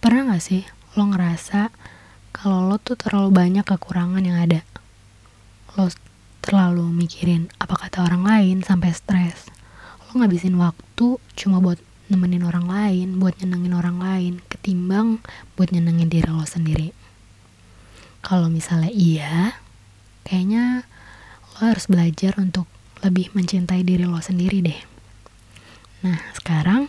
Pernah gak sih lo ngerasa kalau lo tuh terlalu banyak kekurangan yang ada? Lo terlalu mikirin apa kata orang lain sampai stres. Lo ngabisin waktu cuma buat nemenin orang lain, buat nyenengin orang lain, ketimbang buat nyenengin diri lo sendiri. Kalau misalnya iya, kayaknya lo harus belajar untuk lebih mencintai diri lo sendiri deh. Nah, sekarang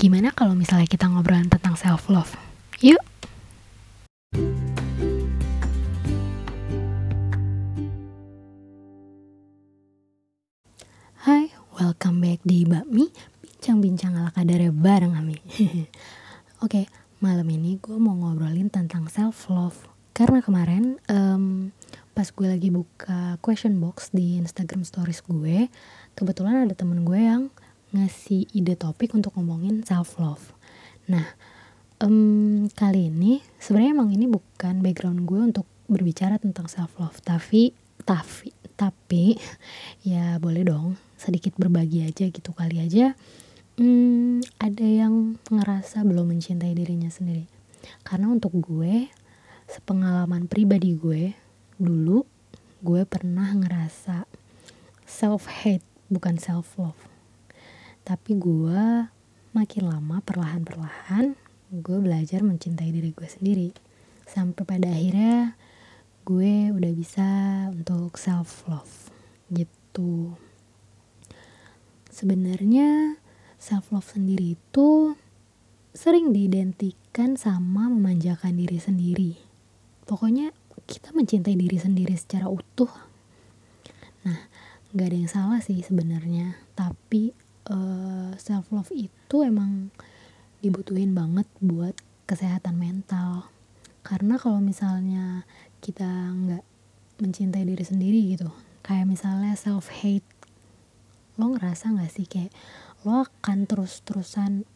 gimana kalau misalnya kita ngobrolin tentang self love? Yuk. Hai, welcome back di Bakmi Bincang-bincang ala kadarnya bareng Ami Oke, malam ini gue mau ngobrolin tentang self love Karena kemarin um, pas gue lagi buka question box di Instagram stories gue Kebetulan ada temen gue yang ngasih ide topik untuk ngomongin self love. Nah, um, kali ini sebenarnya emang ini bukan background gue untuk berbicara tentang self love, tapi tapi tapi ya boleh dong sedikit berbagi aja gitu kali aja. Hmm, ada yang ngerasa belum mencintai dirinya sendiri. Karena untuk gue, sepengalaman pribadi gue, dulu gue pernah ngerasa self hate bukan self love tapi gue makin lama perlahan-perlahan gue belajar mencintai diri gue sendiri. Sampai pada akhirnya gue udah bisa untuk self love gitu. Sebenarnya self love sendiri itu sering diidentikan sama memanjakan diri sendiri. Pokoknya kita mencintai diri sendiri secara utuh. Nah nggak ada yang salah sih sebenarnya. Tapi uh, eh, self love itu emang dibutuhin banget buat kesehatan mental. Karena kalau misalnya kita nggak mencintai diri sendiri gitu kayak misalnya self hate lo ngerasa nggak sih kayak lo akan terus terusan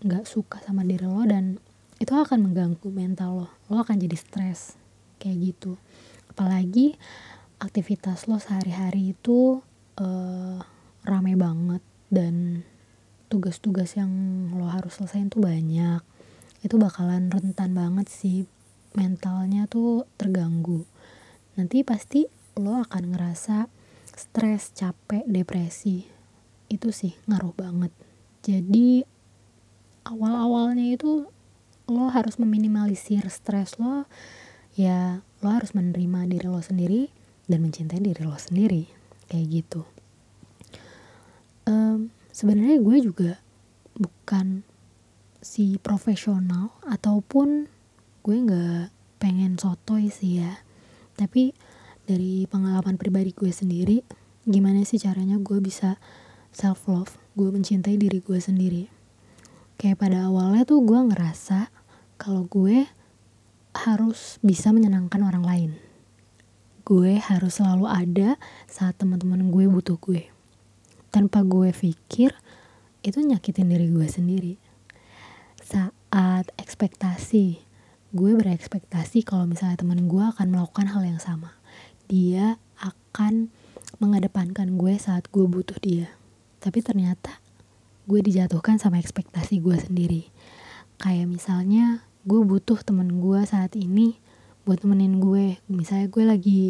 nggak um, suka sama diri lo dan itu akan mengganggu mental lo. Lo akan jadi stres kayak gitu. Apalagi aktivitas lo sehari-hari itu uh, rame banget dan tugas-tugas yang lo harus selesaiin tuh banyak. Itu bakalan rentan banget sih mentalnya tuh terganggu. Nanti pasti lo akan ngerasa stres capek depresi. Itu sih ngaruh banget. Jadi awal-awalnya itu lo harus meminimalisir stres lo. Ya lo harus menerima diri lo sendiri dan mencintai diri lo sendiri. Kayak gitu um, sebenarnya gue juga bukan si profesional ataupun gue nggak pengen sotoy sih ya. Tapi dari pengalaman pribadi gue sendiri gimana sih caranya gue bisa self love gue mencintai diri gue sendiri? Kayak pada awalnya tuh gue ngerasa kalau gue harus bisa menyenangkan orang lain. Gue harus selalu ada saat teman-teman gue butuh gue tanpa gue pikir itu nyakitin diri gue sendiri. Saat ekspektasi gue berekspektasi kalau misalnya teman gue akan melakukan hal yang sama. Dia akan mengedepankan gue saat gue butuh dia. Tapi ternyata gue dijatuhkan sama ekspektasi gue sendiri. Kayak misalnya gue butuh temen gue saat ini buat temenin gue. Misalnya gue lagi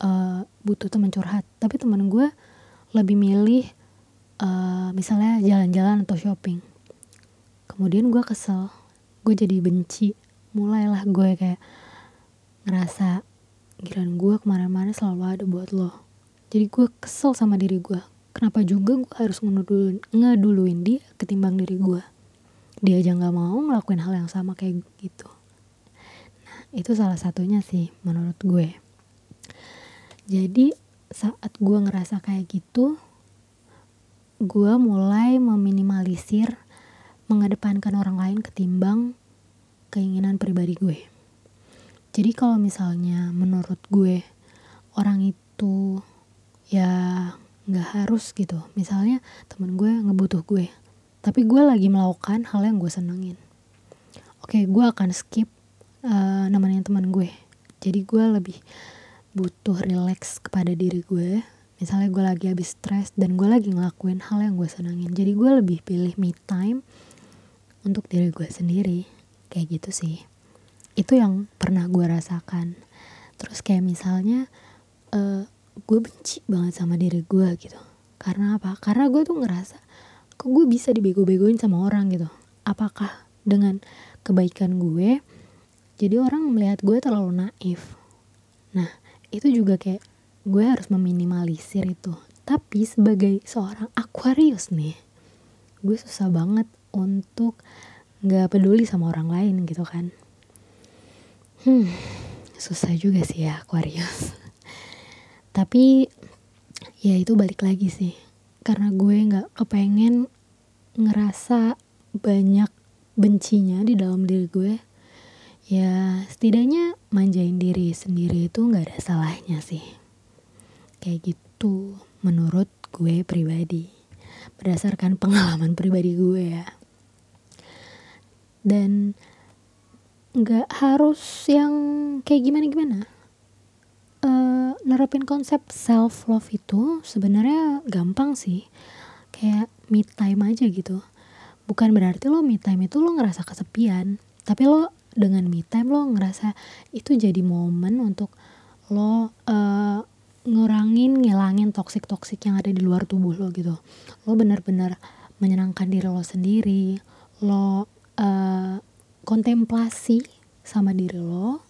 uh, butuh temen curhat tapi temen gue lebih milih uh, misalnya jalan-jalan atau shopping. Kemudian gue kesel. Gue jadi benci. Mulailah gue kayak ngerasa giran gue ke mana-mana selalu ada buat lo. Jadi gue kesel sama diri gue kenapa juga gue harus ngeduluin, ngeduluin dia ketimbang diri gue dia aja nggak mau ngelakuin hal yang sama kayak gitu. Nah itu salah satunya sih menurut gue. Jadi saat gue ngerasa kayak gitu gue mulai meminimalisir mengedepankan orang lain ketimbang keinginan pribadi gue. Jadi kalau misalnya menurut gue orang itu ya nggak harus gitu. Misalnya temen gue ngebutuh gue, tapi gue lagi melakukan hal yang gue senengin. Oke, gue akan skip uh, nemenin teman gue. Jadi gue lebih butuh relax kepada diri gue misalnya gue lagi habis stres dan gue lagi ngelakuin hal yang gue senangin. Jadi gue lebih pilih me time untuk diri gue sendiri. Kayak gitu sih. Itu yang pernah gue rasakan. Terus kayak misalnya uh, gue benci banget sama diri gue gitu. Karena apa? Karena gue tuh ngerasa kok gue bisa dibego-begoin sama orang gitu? Apakah dengan kebaikan gue jadi orang melihat gue terlalu naif? Nah itu juga kayak gue harus meminimalisir itu. Tapi sebagai seorang Aquarius nih gue susah banget untuk nggak peduli sama orang lain gitu kan. Hmm susah juga sih ya Aquarius. Tapi ya itu balik lagi sih. Karena gue nggak kepengen ngerasa banyak bencinya di dalam diri gue. Ya setidaknya manjain diri sendiri itu nggak ada salahnya sih kayak gitu menurut gue pribadi. Berdasarkan pengalaman pribadi gue ya. Dan nggak harus yang kayak gimana gimana. Uh, nerapin konsep self love itu sebenarnya gampang sih. Kayak me time aja gitu. Bukan berarti lo me time itu lo ngerasa kesepian tapi lo dengan me time lo ngerasa itu jadi momen untuk lo uh, ngurangin ngilangin toxic toxic yang ada di luar tubuh lo gitu. Lo benar-benar menyenangkan diri lo sendiri lo uh, kontemplasi sama diri lo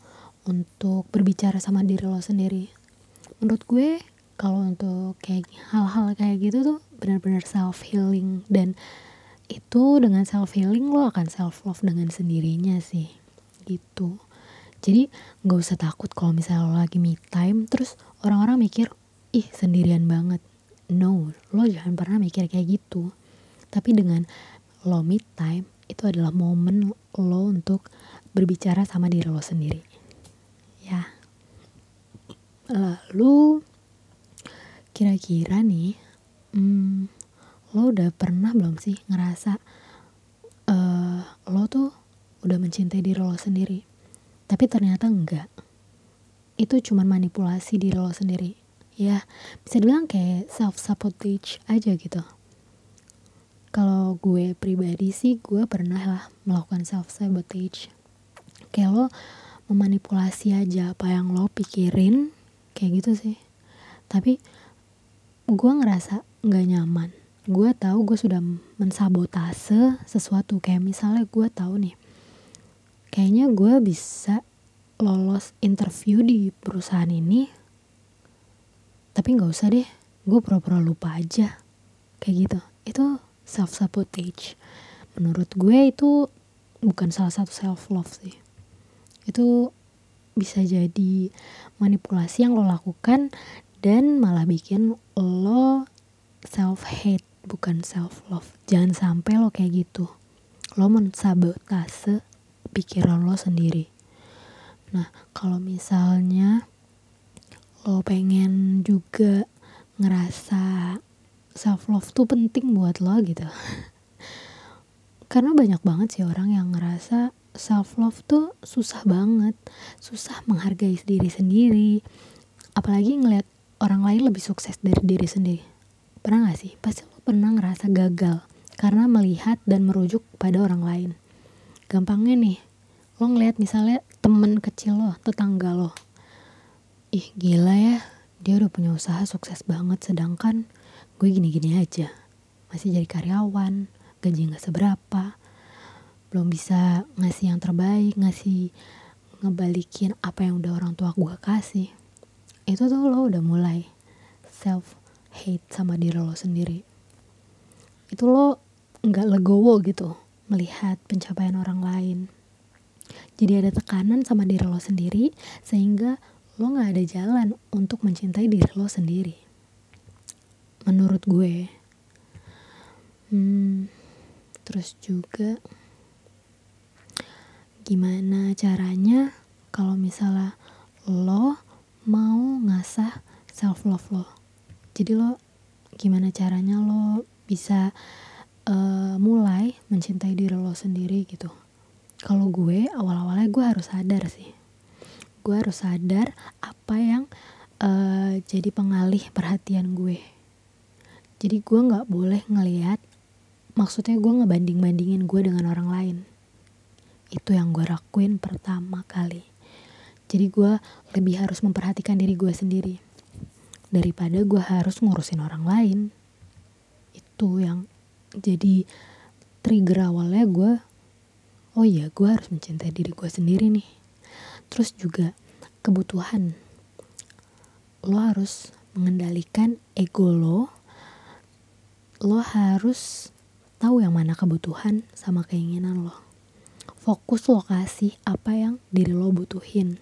untuk berbicara sama diri lo sendiri. Menurut gue kalau untuk kayak hal-hal kayak gitu tuh benar-benar self healing dan itu dengan self healing lo akan self love dengan sendirinya sih gitu. Jadi nggak usah takut kalau misalnya lo lagi me time terus orang-orang mikir ih sendirian banget. No lo jangan pernah mikir kayak gitu. Tapi dengan lo me time itu adalah momen lo untuk berbicara sama diri lo sendiri. Ya. Lalu kira-kira nih hmm, lo udah pernah belum sih ngerasa uh, lo tuh udah mencintai diri lo sendiri? Tapi ternyata enggak itu cuma manipulasi diri lo sendiri. Ya bisa dibilang kayak self sabotage aja gitu. Kalau gue pribadi sih gue pernah lah melakukan self sabotage kayak lo memanipulasi aja apa yang lo pikirin kayak gitu sih. Tapi gue ngerasa nggak nyaman. Gue tahu gue sudah mensabotase sesuatu. Kayak misalnya gue tahu nih kayaknya gue bisa lolos interview di perusahaan ini tapi nggak usah deh gue pura-pura lupa aja. Kayak gitu. Itu self sabotage menurut gue itu bukan salah satu self love sih. Itu bisa jadi manipulasi yang lo lakukan dan malah bikin lo self hate bukan self love jangan sampai lo kayak gitu. Lo mensabotase pikiran lo sendiri nah kalau misalnya lo pengen juga ngerasa self love tuh penting buat lo gitu. Karena banyak banget sih orang yang ngerasa self love tuh susah banget susah menghargai diri sendiri. Apalagi ngeliat orang lain lebih sukses dari diri sendiri. Pernah gak sih? Pasti lo pernah ngerasa gagal karena melihat dan merujuk pada orang lain. Gampangnya nih lo ngeliat misalnya temen kecil lo tetangga lo. Ih gila ya. Dia udah punya usaha sukses banget sedangkan gue gini-gini aja. Masih jadi karyawan gaji nggak seberapa. Belum bisa ngasih yang terbaik ngasih ngebalikin apa yang udah orang tua gue kasih. Itu tuh lo udah mulai self hate sama diri lo sendiri. Itu lo nggak legowo gitu melihat pencapaian orang lain jadi ada tekanan sama diri lo sendiri sehingga lo nggak ada jalan untuk mencintai diri lo sendiri. Menurut gue. Hmm, terus juga gimana caranya kalau misalnya lo mau ngasah self love lo? Jadi lo gimana caranya lo bisa uh, mulai mencintai diri lo sendiri gitu kalau gue awal-awalnya gue harus sadar sih. Gue harus sadar apa yang uh, jadi pengalih perhatian gue. Jadi gue nggak boleh ngelihat maksudnya gue ngebanding-bandingin gue dengan orang lain. Itu yang gue lakuin pertama kali. Jadi gue lebih harus memperhatikan diri gue sendiri daripada gue harus ngurusin orang lain. Itu yang jadi trigger awalnya gue oh iya gue harus mencintai diri gue sendiri nih. Terus juga kebutuhan. Lo harus mengendalikan ego lo. Lo harus tahu yang mana kebutuhan sama keinginan lo. Fokus lokasi apa yang diri lo butuhin.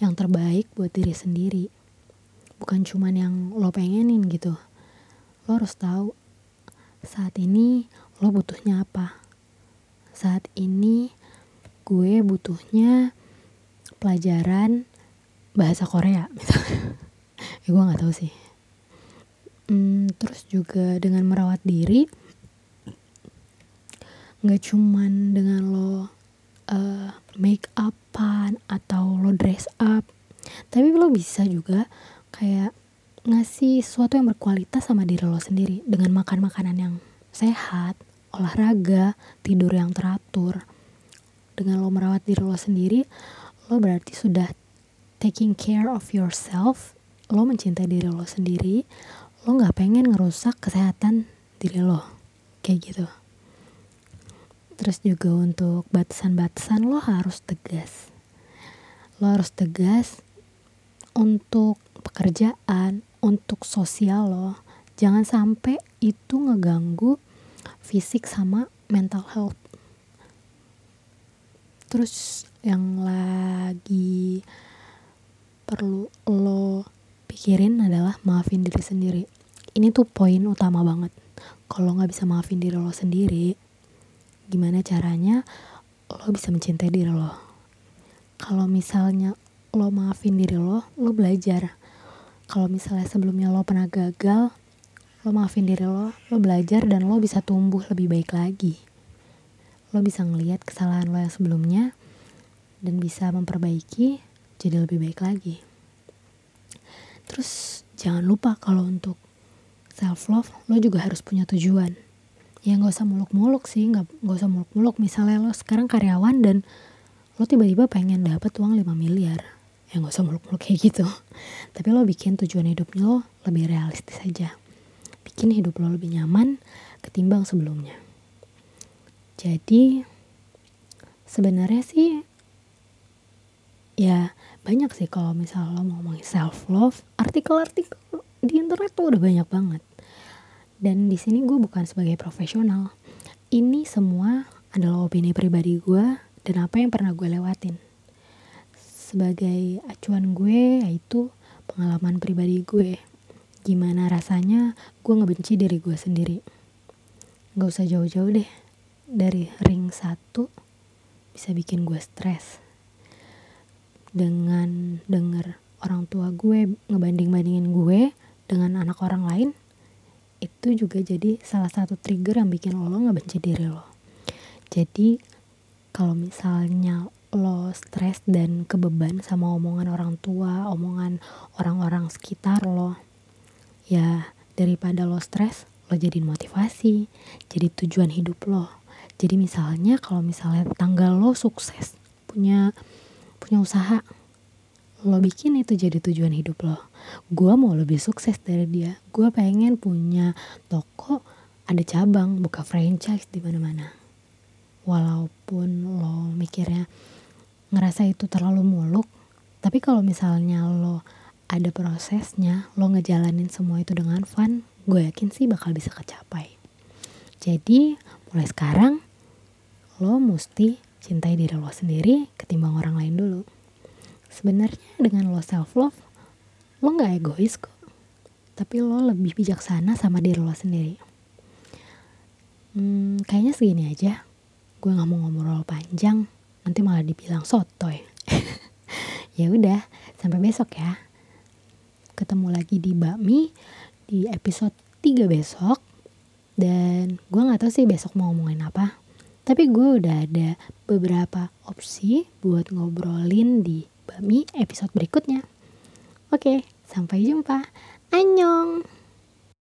Yang terbaik buat diri sendiri. Bukan cuman yang lo pengenin gitu. Lo harus tahu saat ini lo butuhnya apa saat ini gue butuhnya pelajaran bahasa Korea misalnya ya gue nggak tahu sih. Hmm, terus juga dengan merawat diri nggak cuman dengan lo uh, make upan atau lo dress up tapi lo bisa juga kayak ngasih sesuatu yang berkualitas sama diri lo sendiri dengan makan makanan yang sehat olahraga tidur yang teratur. Dengan lo merawat diri lo sendiri lo berarti sudah taking care of yourself. Lo mencintai diri lo sendiri. Lo nggak pengen ngerusak kesehatan diri lo. Kayak gitu. Terus juga untuk batasan-batasan lo harus tegas. Lo harus tegas untuk pekerjaan untuk sosial lo. Jangan sampai itu ngeganggu fisik sama mental health. Terus yang lagi perlu lo pikirin adalah maafin diri sendiri. Ini tuh poin utama banget. Kalau nggak bisa maafin diri lo sendiri gimana caranya lo bisa mencintai diri lo? Kalau misalnya lo maafin diri lo lo belajar. Kalau misalnya sebelumnya lo pernah gagal lo maafin diri lo lo belajar dan lo bisa tumbuh lebih baik lagi. Lo bisa ngelihat kesalahan lo yang sebelumnya dan bisa memperbaiki jadi lebih baik lagi. Terus jangan lupa kalau untuk self love lo juga harus punya tujuan. Ya nggak usah muluk-muluk sih nggak nggak usah muluk-muluk. Misalnya lo sekarang karyawan dan lo tiba-tiba pengen dapat uang 5 miliar. Ya nggak usah muluk-muluk kayak gitu. Tapi lo bikin tujuan hidup lo lebih realistis aja bikin hidup lo lebih nyaman ketimbang sebelumnya jadi sebenarnya sih ya banyak sih kalau misalnya lo mau ngomongin self love artikel-artikel di internet tuh udah banyak banget dan di sini gue bukan sebagai profesional. Ini semua adalah opini pribadi gue dan apa yang pernah gue lewatin. Sebagai acuan gue yaitu pengalaman pribadi gue. Gimana rasanya gue ngebenci diri gue sendiri. Gak usah jauh-jauh deh. Dari ring satu bisa bikin gue stres. Dengan denger orang tua gue ngebanding-bandingin gue dengan anak orang lain, itu juga jadi salah satu trigger yang bikin lo nggak benci diri lo jadi kalau misalnya lo stres dan kebeban sama omongan orang tua omongan orang-orang sekitar lo ya daripada lo stres lo jadi motivasi jadi tujuan hidup lo. Jadi misalnya kalau misalnya tanggal lo sukses punya punya usaha lo bikin itu jadi tujuan hidup lo. Gue mau lebih sukses dari dia. Gue pengen punya toko ada cabang buka franchise di mana mana walaupun lo mikirnya ngerasa itu terlalu muluk tapi kalau misalnya lo ada prosesnya lo ngejalanin semua itu dengan fun gue yakin sih bakal bisa kecapai. Jadi mulai sekarang lo mesti cintai diri lo sendiri ketimbang orang lain dulu. Sebenarnya dengan lo self love lo nggak egois kok. Tapi lo lebih bijaksana sama diri lo sendiri. Hmm, kayaknya segini aja. Gue nggak mau ngobrol panjang. Nanti malah dibilang sotoy. Ya udah sampai besok ya ketemu lagi di bakmi di episode 3 besok dan gue nggak tahu sih besok mau ngomongin apa tapi gue udah ada beberapa opsi buat ngobrolin di Bami episode berikutnya. Oke, sampai jumpa. Annyeong!